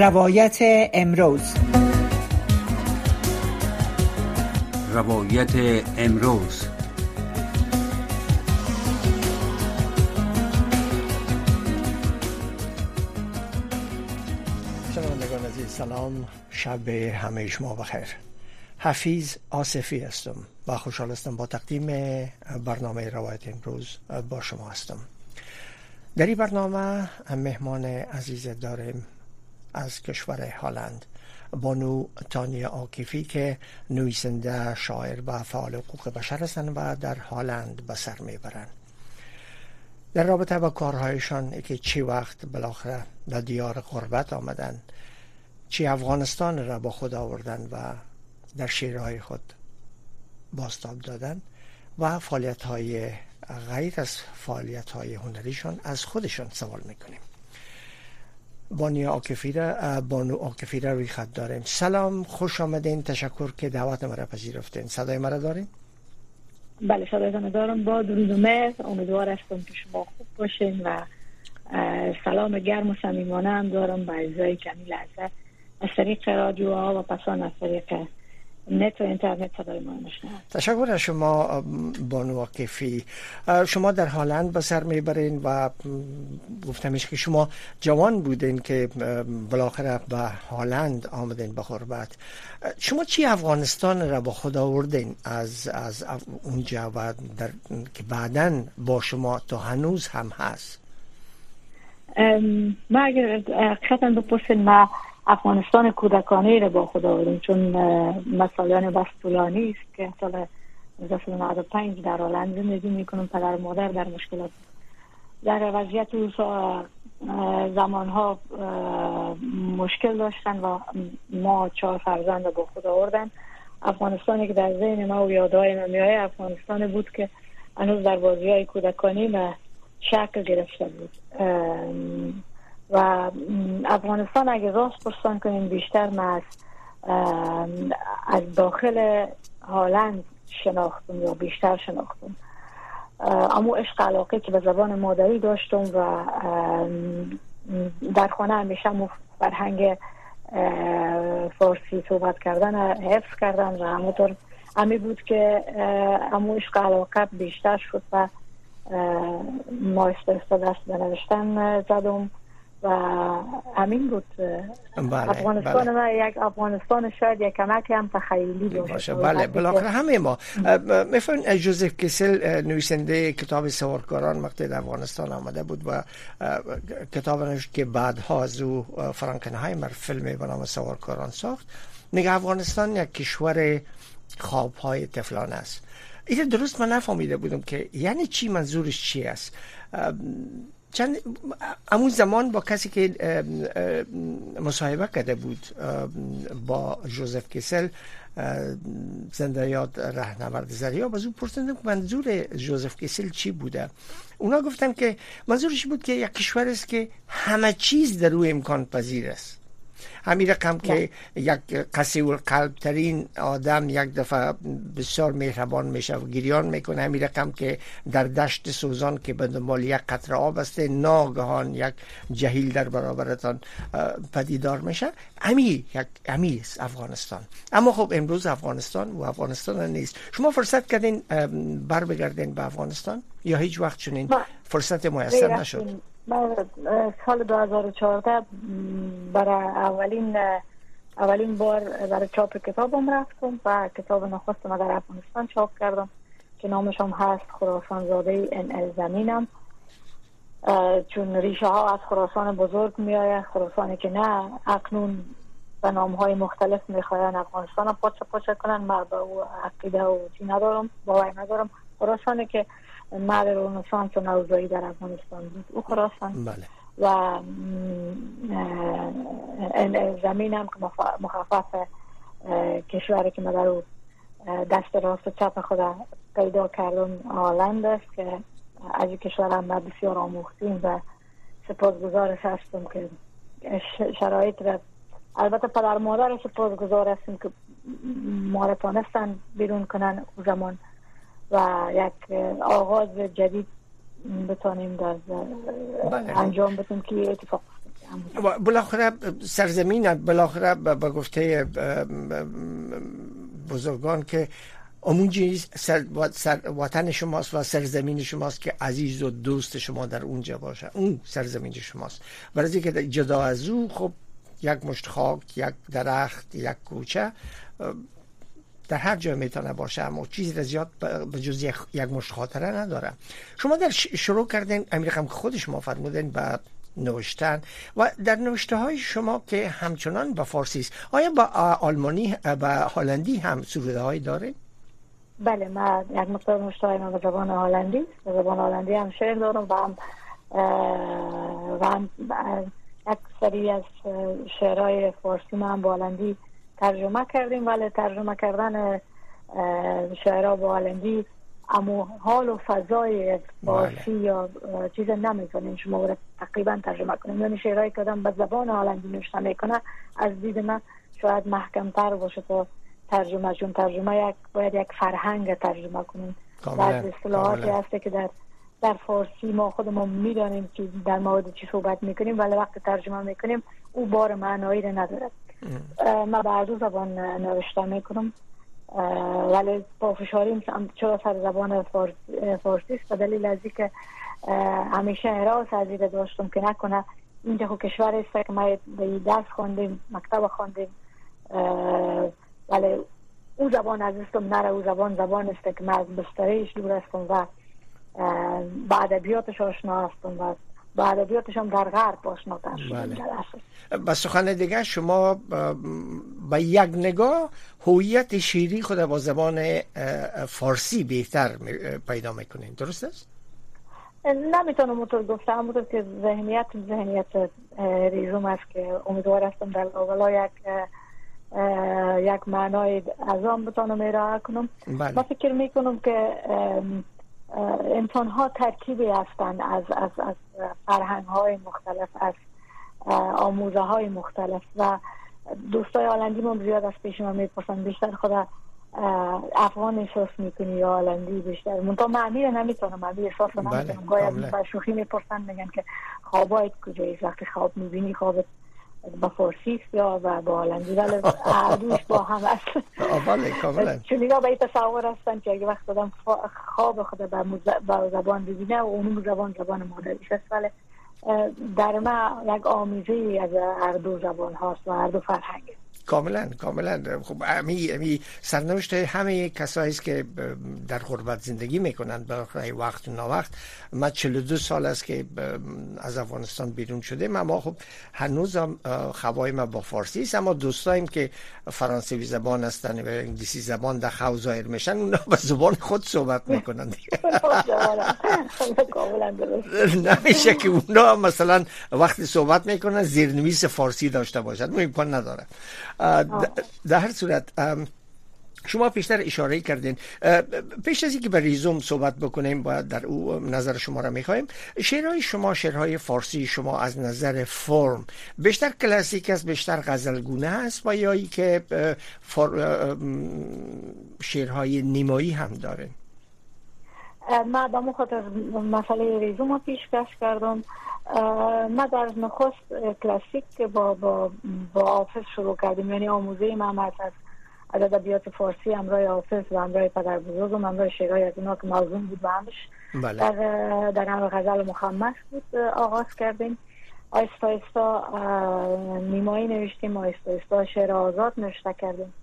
روایت امروز. روایت امروز. شنوندگان عزیز سلام. شب همه شما بخیر. حفیظ آصفی هستم و خوشحال هستم با تقدیم برنامه روایت امروز با شما هستم. در این برنامه مهمان عزیز داریم از کشور هلند بانو تانیا آکیفی که نویسنده شاعر و فعال حقوق بشر هستند و در هلند به سر می‌برند. در رابطه با کارهایشان که چی وقت بالاخره در دیار غربت آمدن چی افغانستان را با خود آوردن و در شیرهای خود باستاب دادن و فعالیت های غیر از فعالیت های هنریشان از خودشان سوال می‌کنیم. بانی آکفی را بانو آکفی را روی خط داریم. سلام خوش آمدین تشکر که دعوت مرا پذیرفتین. صدای مرا داریم؟ بله صدایتان دارم. با درود و مهر امیدوار هستم که شما خوب باشین و سلام گرم و صمیمانه هم دارم به اعضای کمی لحظه از طریق رادیو ها و پسان از طریق نت و اینترنت صدای ما تشکر از شما بانو کفی شما در هالند به سر می‌برین و گفتمش که شما جوان بودین که بالاخره به هالند آمدین به غربت. شما چی افغانستان را با خود آوردین از از اونجا و در که بعدا با شما تا هنوز هم هست؟ ما اگر بپرسین ما افغانستان کودکانه را با خود آوردیم چون مسائلان بس طولانی است که سال 1995 در هلند زندگی می‌کنم پدر مادر در مشکلات. در وضعیت زمان ها مشکل داشتن و ما چهار فرزند با خود آوردن. افغانستانی که در ذهن ما و یادهای ما میای افغانستان بود که هنوز در بازی های کودکانی و شکل گرفته بود. و افغانستان اگه راست پرسان کنیم بیشتر ما از از داخل هالند شناختم یا بیشتر شناختم. اما عشق علاقه که به زبان مادری داشتم و در خانه همیشه مو فرهنگ فارسی صحبت کردن حفظ کردن و همونطور همی بود که امو عشق علاقه بیشتر شد و ما استرستا دست به زدم. و همین بود. بله، افغانستان بله. ما یک افغانستان شاید یک کمک هم تخیلی باشه بله بالاخره همه ما. مثلا جوزف کسل نویسنده کتاب سوارکاران وقتی در افغانستان آمده بود و کتاب نوشت که بعدها از او فرانکنهایمر فیلم به نام سوارکاران ساخت. میگه افغانستان یک کشور خواب های تفلان است. این درست من نفهمیده بودم که یعنی چی منظورش چی است؟ چند امون زمان با کسی که مصاحبه کرده بود با جوزف کسل زنده یاد رهنورد زریا باز اون پرسیدم که منظور جوزف کسل چی بوده؟ اونا گفتن که منظورش بود که یک کشور است که همه چیز در روی امکان پذیر است. همین رقم که یک قسی و قلب ترین آدم یک دفعه بسیار مهربان میشه و گریان می‌کنه. همین رقم که در دشت سوزان که به دنبال یک قطره آب است ناگهان یک جهیل در برابرتان پدیدار میشه. امی یک امی است افغانستان. اما خب امروز افغانستان و افغانستان نیست. شما فرصت کردین بر بگردین به افغانستان؟ یا هیچ وقت چنین فرصت میسر نشد؟ من سال 2014 برای اولین اولین بار برای چاپ کتابم رفتم و کتاب نخستم در افغانستان چاپ کردم که نامش هم هست خراسان زاده این زمینم. چون ریشه ها از خراسان بزرگ می آید خراسانی که نه اکنون به نام های مختلف می خواهن افغانستان پاچه پاچه کنن. من به او عقیده و چی ندارم باور ندارم. خراسانی که مرد رونسانس نوزایی در افغانستان بود. او خراسان. بله. و زمین هم که مخفف کشوری که ما در دست راست و چپ خود پیدا کردم آلند است که از کشور هم بسیار آموختیم و سپاسگزارش هستم که شرایط را البته پدر مادر سپاسگزار هستیم که ما را تانستن بیرون کنن او زمان. و یک آغاز جدید بتانیم در بله. انجام بدیم که اتفاق بالاخره سرزمین بالاخره به گفته بزرگان که چیز سر وطن شماست و سرزمین شماست که عزیز و دوست شما در اونجا باشه. اون سرزمین شماست. برای که جدا از او خب یک مشت خاک یک درخت یک کوچه در هر جای می‌تونه باشه اما چیزی زیاد به جز یک مشت خاطره نداره. شما در شروع کردین امریکا که خود شما فرمودین به نوشتن و در نوشته های شما که همچنان به فارسی است آیا با آلمانی و هلندی هم سروده های دارید بله من یک مقدار نوشته های من به زبان هلندی به زبان هلندی هم شعر دارم و هم و هم یک سری از شعرهای فارسی من با هلندی ترجمه کردیم ولی ترجمه کردن شعرها با هلندی اما حال و فضای فارسی بله. یا چیز نمی‌تونیم شما تقریبا ترجمه کنیم یعنی شعرهایی که آدم به زبان هلندی نوشته می‌کنه از دید من شاید محکم تر باشه تا ترجمه چون ترجمه یک باید یک فرهنگ ترجمه کنیم بعض اصطلاحاتی هسته که در در فارسی ما خودمون می‌دانیم که در مورد چی صحبت می‌کنیم ولی وقت ترجمه می‌کنیم او بار معنایی رو ما به دو زبان نوشته می‌کنم ولی با فشاری چرا سر زبان فارسی است؟ به دلیل از که همیشه حراس از داشتم که نکنه. اینجا خو کشور است که ما درس خوندیم مکتب خوندیم ولی او زبان از استم نره او زبان زبان است که من از بستریش دور هستم و با ادبیاتش آشنا هستم و با ادبیاتش هم در غرب آشنا بله. به سخن دیگه شما با یک نگاه هویت شیری خود با زبان فارسی بهتر پیدا می‌کنین درست است؟ نمی‌تونم اونطور گفتم اونطور که ذهنیت ذهنیت ریزوم است که امیدوار هستم در اولا یک یک معنای از آن بتانم ارائه کنم بله. ما فکر می‌کنم که انسان ها ترکیبی هستند از, از, از فرهنگ های مختلف از آموزه های مختلف و دوستای آلندی من زیاد از پیش من می‌پرسن. بیشتر خدا افغان احساس می‌کنی یا آلندی بیشتر؟ منطقه معنی رو نمی‌تونم معنی احساس رو بله، نمی‌تونم. گاهی شوخی می‌پرسن میگن که خوابایت کجایی؟ وقتی خواب می‌بینی خوابت با فارسی یا و با هلندی ولی دوش با هم است بله کاملا. چون اینا به تصور هستن که اگه وقت دادم خواب خود با زبان ببینه و اونم زبان زبان مادریش است ولی در ما یک آمیزه از هر دو زبان هاست و هر دو فرهنگ. کاملا کاملا. خب امی امی سرنوشت همه کسایی است که در غربت زندگی می‌کنند. برای وقت و وقت ما 42 سال است که از افغانستان بیرون شده. اما خب هنوز هم خوای ما با فارسی است. اما دوستایم که فرانسوی زبان هستن و انگلیسی زبان در خو ظاهر میشن اونا به زبان خود صحبت می‌کنند. نمیشه که اونا مثلا وقتی صحبت می‌کنن زیرنویس فارسی داشته باشد امکان نداره. در هر صورت شما پیشتر اشاره کردین. پیش از اینکه به ریزوم صحبت بکنیم باید در او نظر شما را می‌خوایم. شعرهای شما شعرهای فارسی شما از نظر فرم بیشتر کلاسیک است بیشتر غزلگونه است و یا که شعرهای نیمایی هم داره ما به خاطر مسئله ریزوم پیش کش کردم. ما در نخست کلاسیک با با با آفز شروع کردیم یعنی آموزه ما از از ادبیات فارسی همراه آفز و همراه پدر بزرگ و همراه شعرهای از اینا که موضوع بود و همش بله. در در همه غزل مخمس بود آغاز کردیم آیستا آیستا نیمایی نوشتیم آیستا آیستا شعر آزاد نوشته کردیم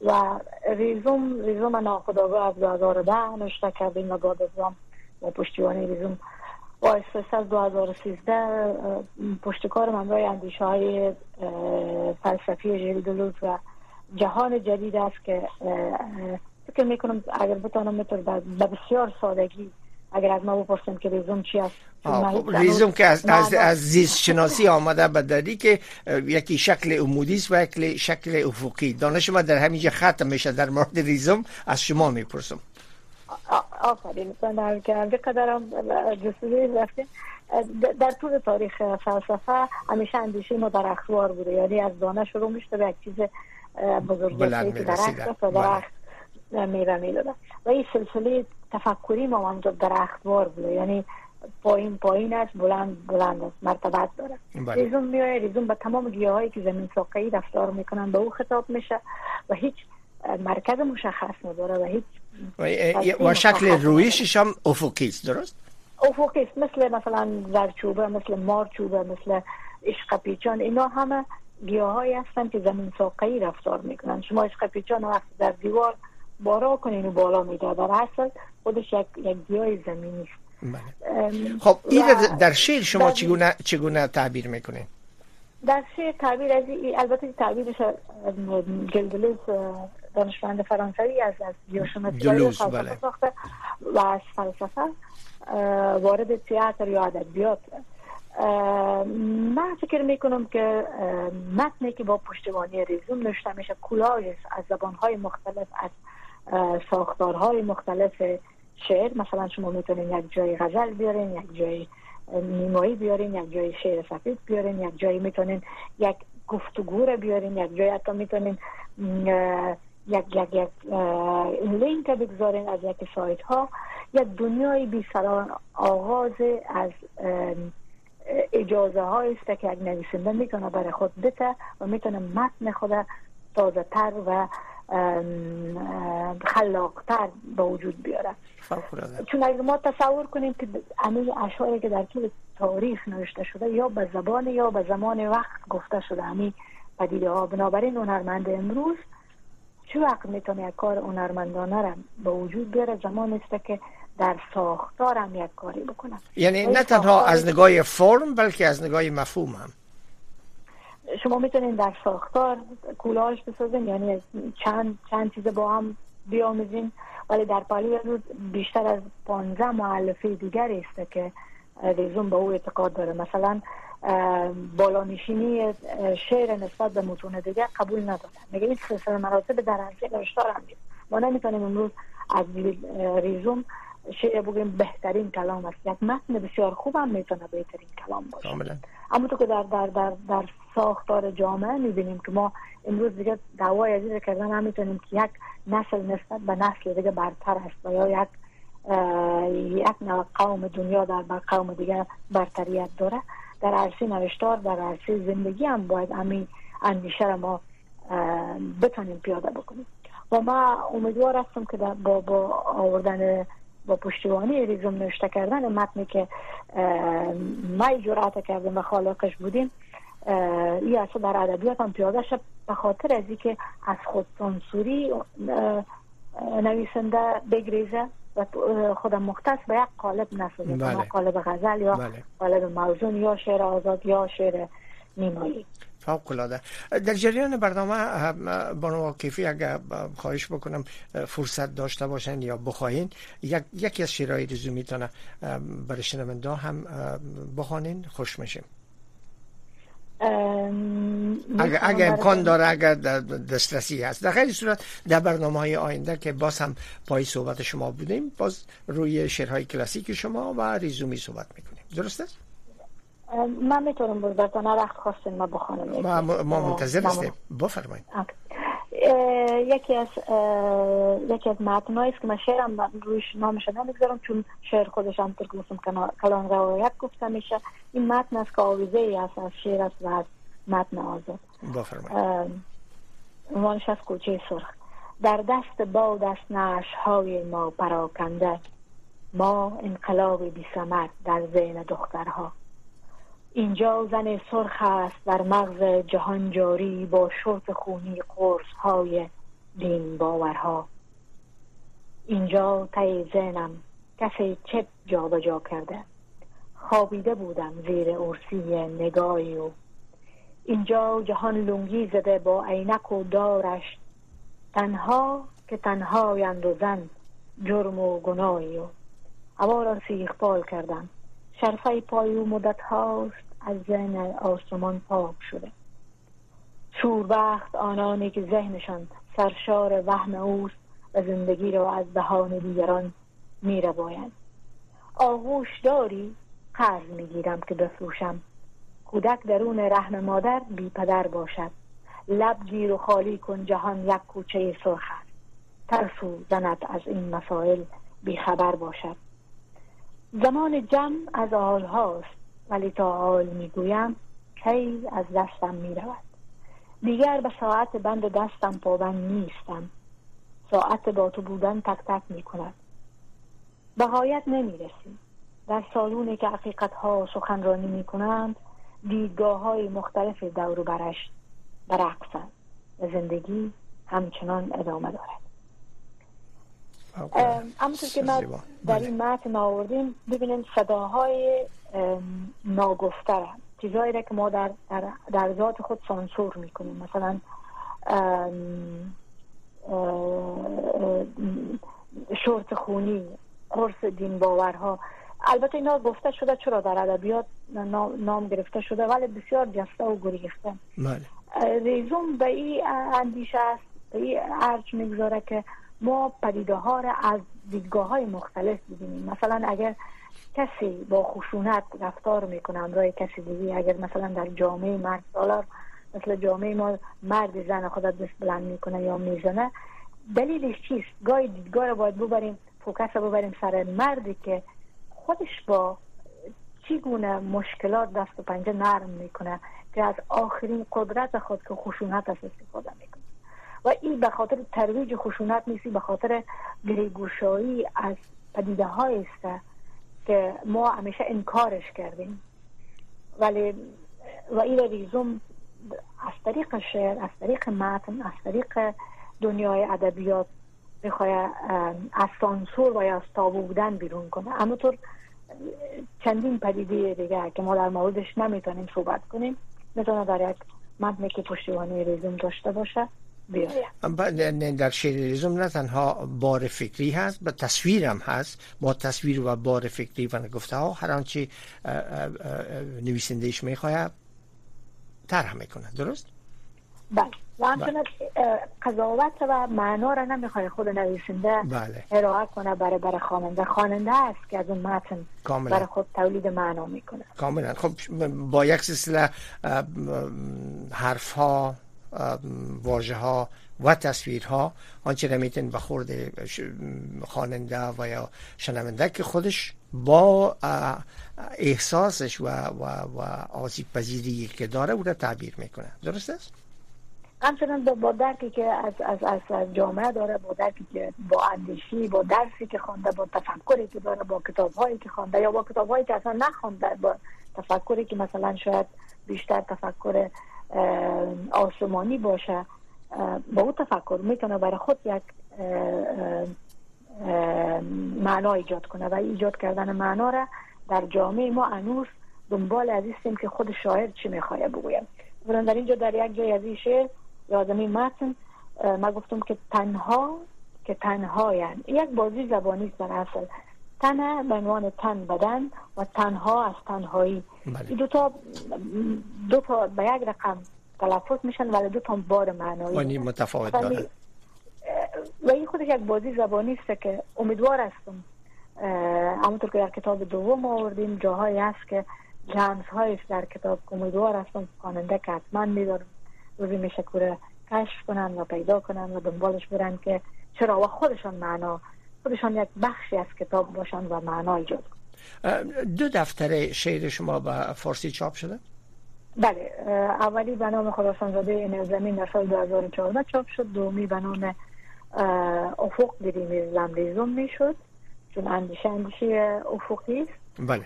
و ریزوم ریزوم ناخداگاه از 2010 نوشته کردیم و بعد از با پشتیبانی ریزوم با استرس از 2013 پشتکار من برای اندیشه های فلسفی ژیل و جهان جدید است که فکر می‌کنم اگر بتانم می‌تونم به بسیار سادگی اگر از ما بپرسیم که ریزوم چی است خب، ریزوم که از, از, از زیست شناسی آمده به داری که یکی شکل عمودی است و یکی شکل افقی دانش ما در همینجا ختم میشه در مورد ریزوم از شما می‌پرسم. آفرین در که قدرم جسوری رفتیم در طول تاریخ فلسفه همیشه اندیشه ما در اخبار بوده یعنی از دانه شروع میشته به یک چیز بزرگ که درخت و درخت میوه می‌داده و این سلسله تفکری ما هم در اخبار بوده یعنی پایین پایین است بلند بلند است مرتبت داره. بله. ریزوم میای ریزوم به تمام گیاهایی که زمین ساقه‌ای رفتار می‌کنن به او خطاب میشه و هیچ مرکز مشخص نداره و هیچ و, شکل رویشش هم افقی است درست؟ افقی است مثل مثلا زرچوبه مثل مارچوبه مثل عشق پیچان اینا همه گیاهایی هستن که زمین ساقه‌ای رفتار می‌کنن. شما عشق پیچان وقتی در دیوار بارا کنین و بالا میده در اصل خودش یک, یک گیاه زمینی است. بله. خب این در شعر شما در- چگونه چگونه تعبیر می‌کنین؟ در شعر تعبیر از این- البته تعبیرش اه، دانشمند فرانسوی از از فلسفه بله. و از فلسفه وارد تئاتر یا ادبیات من فکر می‌کنم که اه، متنی که با پشتوانی ریزوم نوشته میشه کولاژ از زبانهای مختلف از ساختارهای مختلف شعر مثلا شما می‌تونین یک جای غزل بیارین یک جای نیمایی بیارین یک جای شعر سفید بیارین یک جایی می‌تونین یک گفتگو رو بیارین یک جایی حتی می‌تونین یک یک یک لینک بگذارین از یک سایت ها یک دنیای بی سران آغاز از اجازه های است که یک نویسنده می‌تونه برای خود بته و می‌تونه متن خود تازه تر و خلاقتر به وجود بیاره. چون اگر ما تصور کنیم که همه اشعاری که در طول تاریخ نوشته شده یا به زبان یا به زمان وقت گفته شده همین پدیده ها بنابراین هنرمند امروز چه وقت می‌تونه یک کار هنرمندانه را به وجود بیاره؟ زمان است که در ساختار هم یک کاری بکنه یعنی نه تنها از نگاه فرم بلکه از نگاه مفهوم هم. شما می‌تونین در ساختار کولاژ بسازین یعنی چند چند چیز با هم بیاموزین ولی در پالی روز بیشتر از 15 معلفه دیگری است که ریزون به او اعتقاد داره. مثلا بالانشینی شعر نسبت به متون دیگه قبول نداره میگه این سلسله مراتب در هر نوشتار هم نیست ما نمی‌تونیم امروز از ریزوم شعر بگیم بهترین کلام است. یک متن بسیار خوب هم می‌تونه بهترین کلام باشه. اما تو که در در در در ساختار جامعه می‌بینیم که ما امروز دیگه دعوای عزیز کردن هم می‌تونیم که یک نسل نسبت به نسل دیگه برتر است و یا یک یک نوع قوم دنیا در بر قوم دیگه برتریت داره. در عرصه نوشتار در عرصه زندگی هم باید همین اندیشه را ما اه، بتونیم پیاده بکنیم. و ما امیدوار هستم که با با آوردن با پشتیبانی ریزوم نوشته کردن متنی که ما جرأت کردیم و خالقش بودیم این اصلا در ادبیات هم پیاده شد. به خاطر از اینکه از خود سانسوری نویسنده بگریزه. و خودم مختص به یک قالب نسازه بله. قالب غزل یا بله. قالب موزون یا شعر آزاد یا شعر نیمایی فوق العاده. در جریان برنامه بانو کیفی اگر خواهش بکنم فرصت داشته باشن یا بخواین یک یکی از شعرهای رزومی می‌تونه برای شنونده هم بخوانین. خوش میشیم اگر, اگر امکان داره اگر در دسترسی هست. در خیلی صورت در برنامه های آینده که باز هم پای صحبت شما بودیم باز روی شعرهای کلاسیک شما و ریزومی صحبت می‌کنیم. درست است؟ من می‌تونم بزرگتان وقت خواستین ما بخوانم ما, ما منتظر. هستیم. بفرمایید. یکی از یکی از متنایی است که من شعرم من رویش نامش نمی‌گذارم چون شعر خودش هم گفتم کنا- کلان روایت گفته میشه. این متن است که آویزه ای است از شعر است و از متن آزاد. عنوانش از کوچه سرخ. در دست باد است نعش های ما پراکنده. ما انقلاب بی ثمر در ذهن دخترها. اینجا زن سرخ است در مغز جهان جاری با شرط خونی قرص های دین باورها. اینجا تی ذهنم کسی چپ جابجا کرده. خوابیده بودم زیر ارسی نگاهی و اینجا جهان لنگی زده با عینک و دارش. تنها که تنهایند و زن جرم و گناهی و هوا را سیخپال کردم. شرفه پای او مدت هاست از ذهن آسمان پاک شده. شوربخت آنانی که ذهنشان سرشار وهم اوست و زندگی را از دهان دیگران میره باید آغوش داری؟ قرض می‌گیرم که بفروشم. کودک درون رحم مادر بی پدر باشد. لب گیر و خالی کن جهان یک کوچه سرخ است. ترسو زند از این مسائل بی خبر باشد. زمان جمع از آل هاست ولی تا آل می‌گویم کی از دستم می‌رود. دیگر به ساعت بند دستم پابند نیستم. ساعت با تو بودن تک تک می‌کند. به غایت نمی‌رسیم. در سالونی که حقیقت ها سخنرانی می‌کنند دیدگاه های مختلف دور برش برعکسند. و زندگی همچنان ادامه دارد. همونطور که ما در این بله. متن آوردیم ببینیم صداهای ناگفته چیزهایی را که ما در, در, در ذات خود سانسور می‌کنیم. مثلا شورت خونی قرص دین باورها. البته اینا گفته شده چرا در ادبیات نام گرفته شده ولی بسیار جسته و گریخته. بله. ریزوم به این اندیشه است به این ارج می‌گذاره که ما پدیده ها را از دیدگاه های مختلف ببینیم مثلا اگر کسی با خشونت رفتار می‌کنه همراه کسی دیگه اگر مثلا در جامعه مرد سالار مثل جامعه ما مرد زن خود دست بلند می‌کنه یا می‌زنه دلیلش چیست؟ گاهی دیدگاه رو باید ببریم فوکس رو ببریم سر مردی که خودش با چگونه مشکلات دست و پنجه نرم می‌کنه که از آخرین قدرت خود که خشونت است استفاده می‌کنه. و این به خاطر ترویج خشونت نیستی به خاطر گریگوشایی از پدیده های است که ما همیشه انکارش کردیم. ولی و این ریزوم از طریق شعر از طریق متن از طریق دنیای ادبیات بخواه از سانسور و از تابو بودن بیرون کنه. همونطور چندین پدیده دیگه که ما در موردش نمی‌تونیم صحبت کنیم می‌تونه در یک متن که پشتیبانی ریزوم داشته باشه. در شعر ریزم نه تنها بار فکری هست به تصویر هم هست. با تصویر و بار فکری و گفته ها هر آنچه نویسندهش می‌خواه طرح می‌کنه درست؟ بله. و همچنان قضاوت و معنا را نمی‌خواد خود نویسنده بله. ارائه کنه برای برای خواننده. خواننده است که از اون متن برای خود تولید معنا می‌کنه کاملا. خب با یک سلسله حرف ها واژه ها و تصویرها آنچه نمیتون به خورد خواننده و یا شنونده که خودش با احساسش و, و, و آسیب پذیری که داره او را تعبیر می‌کنه درست است؟ همچنان با درکی که از, از, از جامعه داره با درکی که با اندیشی با درسی که خوانده با تفکری که داره با کتابهایی که خوانده یا با کتابهایی که اصلا نخوانده با تفکری که مثلا شاید بیشتر تفکر آسمانی باشه. با او تفکر می‌تونه برای خود یک معنا ایجاد کنه و ایجاد کردن معنا را در جامعه ما انوس دنبال عزیزیم که خود شاعر چی می‌خواه بگویم. در اینجا در یک جای از این شعر یادمی متن ما گفتم که تنها که تنها یعنی یک بازی زبانی است در اصل. تن به عنوان تن بدن و تنها از تنهایی. بله. دو تا دو تا به یک رقم تلفظ میشن ولی دو تا بار معنایی متفاوت دارن و این خودش یک بازی زبانی است که امیدوار هستم همونطور که در کتاب دوم آوردیم جاهایی هست که جنس است در کتاب امیدوار هستم خواننده که حتما میدارم. روزی میشه کوره کشف کنن و پیدا کنن و دنبالش برن که چرا و خودشان معنا خودشان یک بخشی از کتاب باشن و معنا ایجاد دو دفتر شعر شما به فارسی چاپ شده؟ بله اولی به نام خراسان زاده این زمین در سال 2014 چاپ شد. دومی به نام افق دیریم لمریزم می شد چون اندیشه اندیشه افقی است. بله.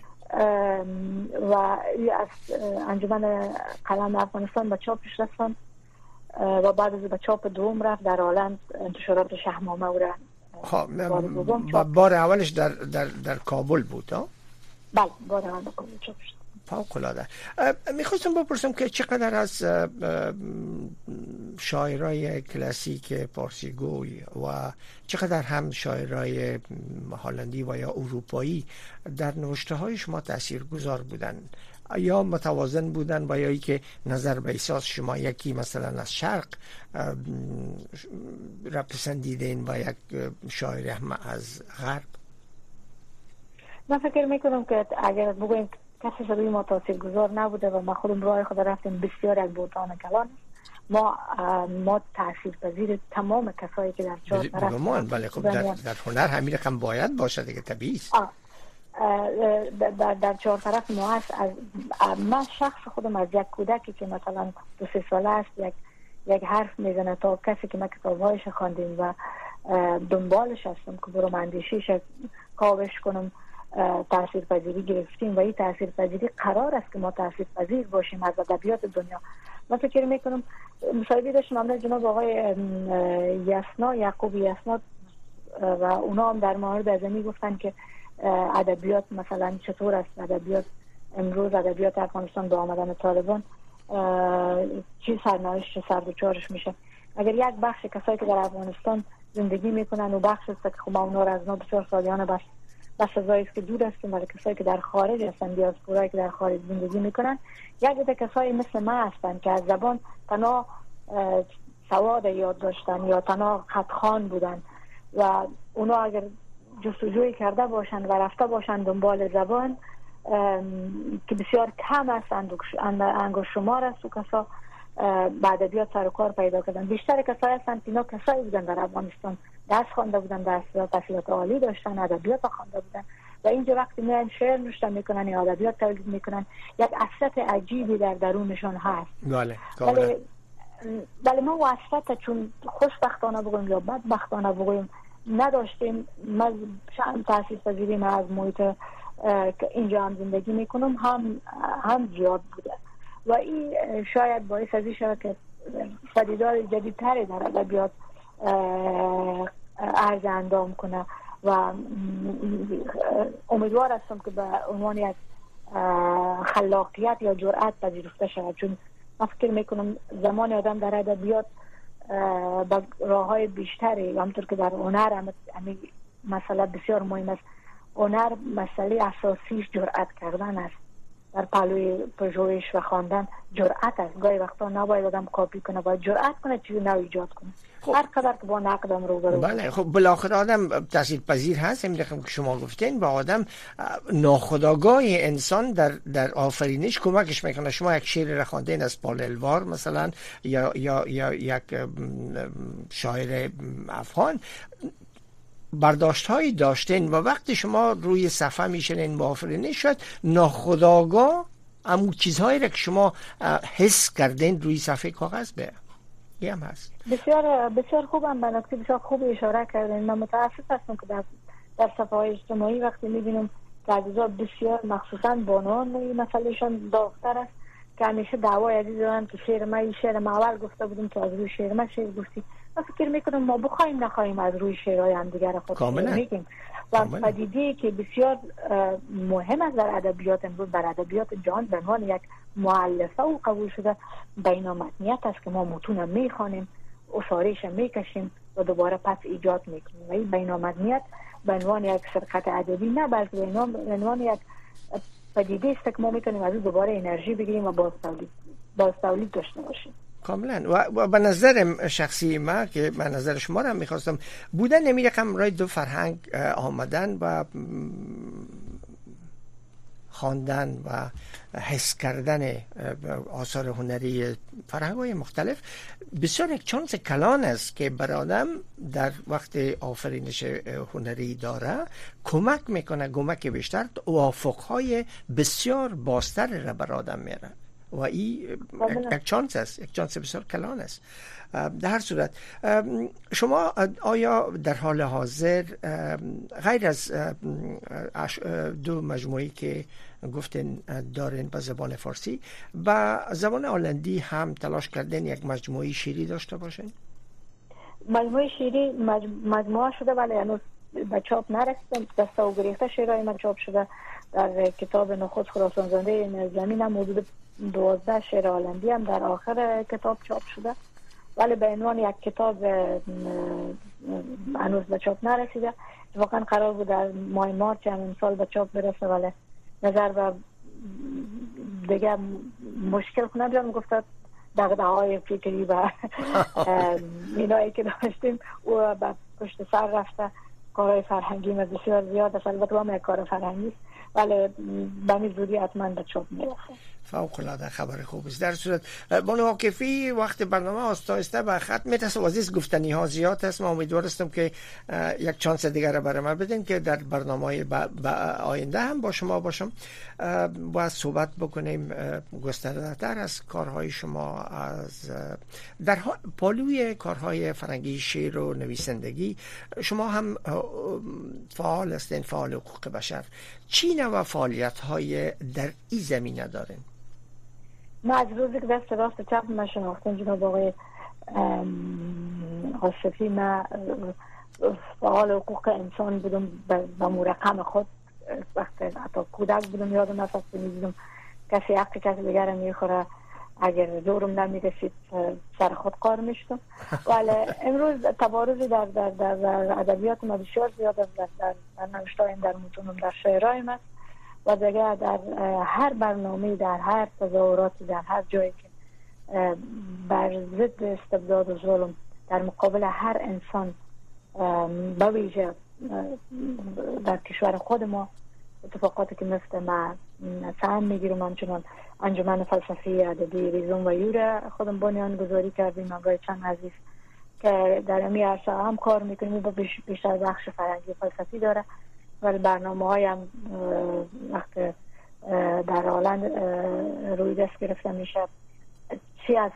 و از انجمن قلم افغانستان به چاپش رفتن. و بعد از به چاپ دوم رفت در آلند انتشارات شهمامه او را خب بار اولش در, در, در کابل بود ها؟ بله بار اول کابل چاپ شد. می‌خواستم بپرسم که چقدر از شاعرای کلاسیک پارسیگوی و چقدر هم شاعرای هالندی و یا اروپایی در نوشته های شما تأثیر گذار بودن؟ یا متوازن بودن با یا که نظر به احساس شما یکی مثلا از شرق را پسندیدین و یک شاعر هم از غرب؟ من فکر می‌کنم که اگر بگویم کسی روی ما تاثیر گذار نبوده و ما خودم راه خود رفتیم بسیار از بوتان کلان. ما ما تاثیر پذیر تمام کسایی که در چهار طرف بله خب در, در هنر همین رقم باید باشه دیگه طبیعی است. در, در چهار طرف ما هست. از من شخص خودم از یک کودکی که مثلا دو سه ساله است یک یک حرف می‌زنه تا کسی که ما کتابهایش خواندیم و دنبالش هستم که برو اندیشیش کاوش کنم تاثیر پذیری گرفتیم و این تاثیر پذیری قرار است که ما تاثیر پذیر باشیم از ادبیات دنیا. من فکر می‌کنم مصاحبه داشتم امروز جناب آقای یسنا یعقوب یسنا و اونا هم در مورد از گفتن که ادبیات مثلا چطور است؟ ادبیات امروز ادبیات افغانستان با آمدن طالبان چی سرنوشت سر چارش میشه؟ اگر یک بخش کسایی که در افغانستان زندگی می‌کنن و بخش است که خب اونا از ما بسیار سالیان بس بس است که دور هستیم ولی کسایی که در خارج هستن دیاسپورایی که در خارج زندگی می‌کنن یک عده کسایی مثل ما هستن که از زبان تنها سواد یاد داشتن یا تنها خطخان بودن و اونا اگر جستجوی کرده باشند و رفته باشند دنبال زبان که بسیار کم است انگوش شمار است و کسا به ادبیات سر و کار پیدا کردن. بیشتر کسایی هستند اینا کسایی بودن در افغانستان. دست خوانده بودن در تحصیلات عالی داشتن ادبیات خوانده بودن. و اینجا وقتی میان شعر نوشته می‌کنن یا ادبیات تولید می‌کنن یک اصلت عجیبی در درونشان هست. بله ولی ولی ما واسطه چون خوشبختانه بگویم یا بدبختانه بگویم نداشتیم. من تحصیل پذیریم از محیط که اینجا هم زندگی می‌کنم. هم هم زیاد بوده. و این شاید باعث از شود که پدیدار جدیدتری در ادبیات عرض اندام کنه. و امیدوار هستم که به عنوان یک خلاقیت یا جرأت پذیرفته شود. چون فکر می‌کنم زمان آدم در ادبیات با راه های بیشتری همطور که در هنر هم مسئله بسیار مهم است. هنر مسئله اساسیش جرأت کردن است. در پلوی پژوهش و خواندن جرأت است. گاهی وقتا نباید آدم کاپی کنه باید جرأت کنه چیزی نو ایجاد کنه. خب. هر قدر که با نقدم رو برو بله خب بالاخره آدم تاثیر پذیر هست. این که شما گفتین با آدم ناخداگاه انسان در در آفرینش کمکش می‌کنه. شما یک شعر را خواندین از پال الوار مثلا یا یا یا یک شاعر افغان برداشت هایی داشتین و وقتی شما روی صفحه میشنین با آفرینش شد ناخداگاه امو چیزهایی را که شما حس کردین روی صفحه کاغذ به هم هست. بسیار بسیار خوبم به بسیار خوب اشاره کردین. من متاسف هستم که در در صفحه های اجتماعی وقتی می‌بینم که بسیار مخصوصا بانان مسئلهشان داغتر است. که همیشه دعوای عزیز دارن که شعر ما این شعر ما اول گفته بودیم که از روی شعر ما شعر گفتی. من فکر می‌کنم ما بخوایم نخواهیم از روی شعرهای هم دیگر خود میگیم و پدیده که بسیار مهم است در ادبیات امروز در ادبیات جهان به عنوان یک معلفه و قبول شده بینامتنیت است که ما متون می‌خوانیم اصارش می‌کشیم و دوباره پس ایجاد می‌کنیم. و این بینامتنیت به عنوان یک سرقت ادبی نه بلکه به عنوان یک پدیده است که ما می‌تونیم از دوباره انرژی بگیریم و باز تولید داشته باشیم. کاملا. و به نظر شخصی ما که به نظر شما را می‌خواستم بودن نمی رقم رای دو فرهنگ آمدن و خواندن و حس کردن آثار هنری فرهنگ های مختلف بسیار یک چانس کلان است که بر آدم در وقت آفرینش هنری داره کمک می‌کنه کمک بیشتر توافق های بسیار باستر را بر آدم میره و این یک چانس است یک چانس بسیار کلان است. در هر صورت شما آیا در حال حاضر غیر از دو مجموعی که گفتین دارین به زبان فارسی و زبان آلندی هم تلاش کردن یک مجموعه شیری داشته باشین؟ مجموعه شیری مجموعه شده ولی هنوز به چاپ نرسیدم. دسته و گریخته شیرهای من چاپ شده. در کتاب نخود خراسان زنده زمین هم موجود دوازده شعر آلندی هم در آخر کتاب چاپ شده. ولی به عنوان یک کتاب هنوز به چاپ نرسیده. واقعا قرار بود در ماه مارچ همین سال به چاپ برسه ولی نظر به دیگه مشکل کنه بیان. گفته دقده های فکری و اینایی که داشتیم او به پشت سر رفته. کارهای فرهنگی بسیار زیاد است. البته یک کار فرهنگی ولی به زودی حتما به چاپ می‌رسه فوق العاده خبر خوب است. در صورت بانو واقفی وقت برنامه آستایسته به خط میتسه وزیز گفتنی ها زیاد است. ما امیدوارستم که یک چانس دیگر برای من بدین که در برنامه با آینده هم با شما باشم. باید صحبت بکنیم. گسترده تر از کارهای شما از در پالوی کارهای فرنگی شیر و نویسندگی. شما هم فعال هستین فعال حقوق بشر. چی نوع فعالیت های در این زمینه دارین؟ ما از روزی که دست راست چپ ما شناختم جناب آقای آشفی ما فعال حقوق انسان بودم به مرقم خود وقتی حتی کودک بودم یادم نفس می‌دیدم کسی حق کسی دیگر می‌خوره. اگر زورم نمی‌رسید سر خود کار میشتم. ولی امروز تبارزی در در در ادبیات ما بسیار زیاد در در در در متونم در شعرهای است. و دیگه در هر برنامه در هر تظاهراتی در هر جایی که بر ضد استبداد و ظلم در مقابل هر انسان با ویژه در کشور خود ما اتفاقاتی که مثل ما سهم می‌گیرم همچنان. انجمن فلسفی ادبی ریزون و یور خودم بنیان گذاری کردیم آقای چند عزیز که در امی عرصه هم کار می‌کنیم. با بیشتر بخش فرنگی فلسفی داره. ولی برنامه هایم وقت در آلند روی دست گرفته میشه. چی از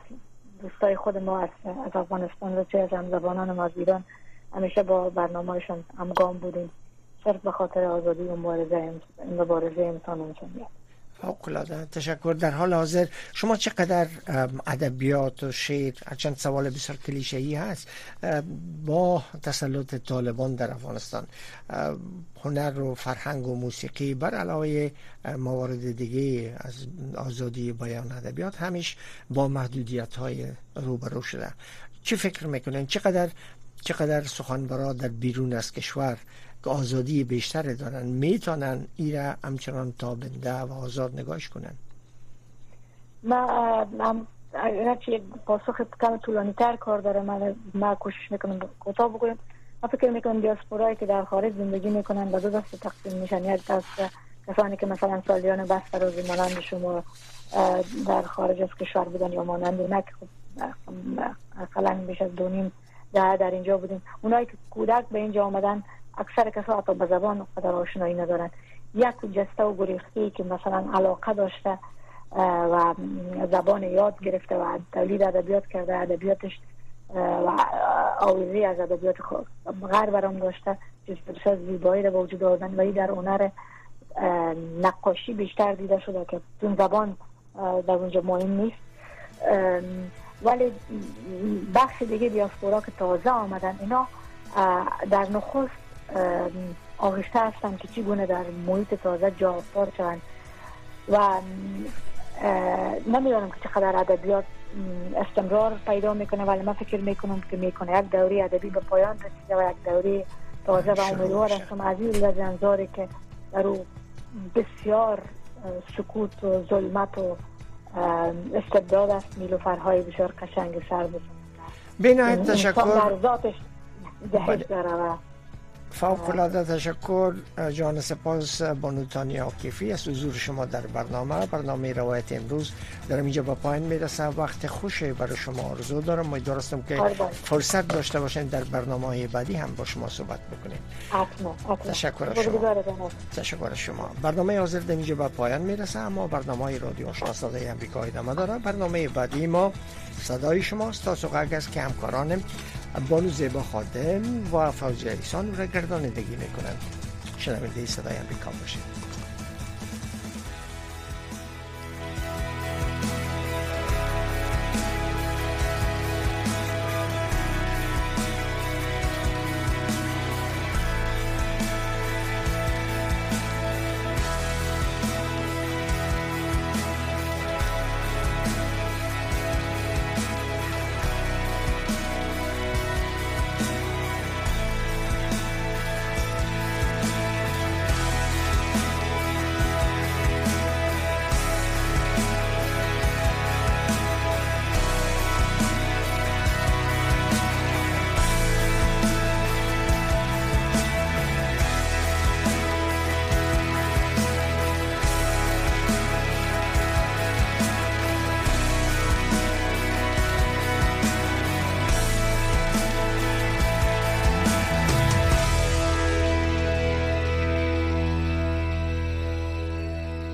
دوستای خود ما از, از افغانستان و چی از هم زبانان ما از ایران همیشه با برنامه هایشان همگام بودیم. صرف به خاطر آزادی و مبارزه مبارزه انسان فوق تشکر. در حال حاضر شما چقدر ادبیات و شعر چند سوال بسیار کلیشه ای هست با تسلط طالبان در افغانستان هنر و فرهنگ و موسیقی بر علاوه موارد دیگه از آزادی بیان ادبیات همیش با محدودیت های روبرو شده. چه فکر می‌کنین؟ چقدر چقدر سخنورا در بیرون از کشور که آزادی بیشتر دارن می‌تونن ایره همچنان تابنده و آزاد نگاش کنن؟ ما یک پاسخ کم طولانی تر کار داره من ما کوشش می‌کنم کوتاه بگویم. من فکر می‌کنم دیاسپورایی که در خارج زندگی می‌کنن به دو دست تقسیم میشن. یک دست کسانی که مثلا سالیان بس فرازی مانند شما در خارج از کشور بودن یا مانند نه که خب بیش از دونیم در اینجا بودیم. اونایی که کودک به اینجا آمدن اکثر کسا حتی به زبان قدر آشنایی ندارن. یک جسته و گریخته که مثلا علاقه داشته و زبان یاد گرفته و تولید ادبیات کرده ادبیاتش و آویزی از ادبیات غرب برام داشته. بسیار زیبایی رو وجود آوردن و در هنر نقاشی بیشتر دیده شده که چون زبان در اونجا مهم نیست. ولی بخش دیگه دیاسپورا که تازه آمدن اینا در نخست آغشته هستن که چگونه در محیط تازه جا افتار شوند. و نمی‌دانم که چقدر ادبیات استمرار پیدا می‌کنه ولی من فکر می‌کنم که می‌کنه. یک دوری ادبی به پایان رسیده و یک دوری تازه و امیدوار هستم. از این لجنزاری که در بسیار سکوت و ظلمت و استبداد است نیلوفرهای بسیار قشنگ سر بسن تشکر. در ذاتش جهش داره و فوق العاده تشکر جان سپاس بانوتانی آکیفی از حضور شما در برنامه برنامه روایت امروز. در اینجا با پایین می‌رسه وقت خوشی برای شما آرزو دارم. درستم که فرصت داشته باشین در برنامه های بعدی هم با شما صحبت بکنیم. تشکر شما. تشکر شما. برنامه حاضر در اینجا با پایان می‌رسه اما برنامه رادیو آشنا صدای امریکا ادامه داره برنامه بعدی ما صدای شماست. تا سوقه است که همکارانم بانو زیبا خادم و فوزی ایسان را گردانندگی می‌کنند. شنونده صدای امریکا باشید.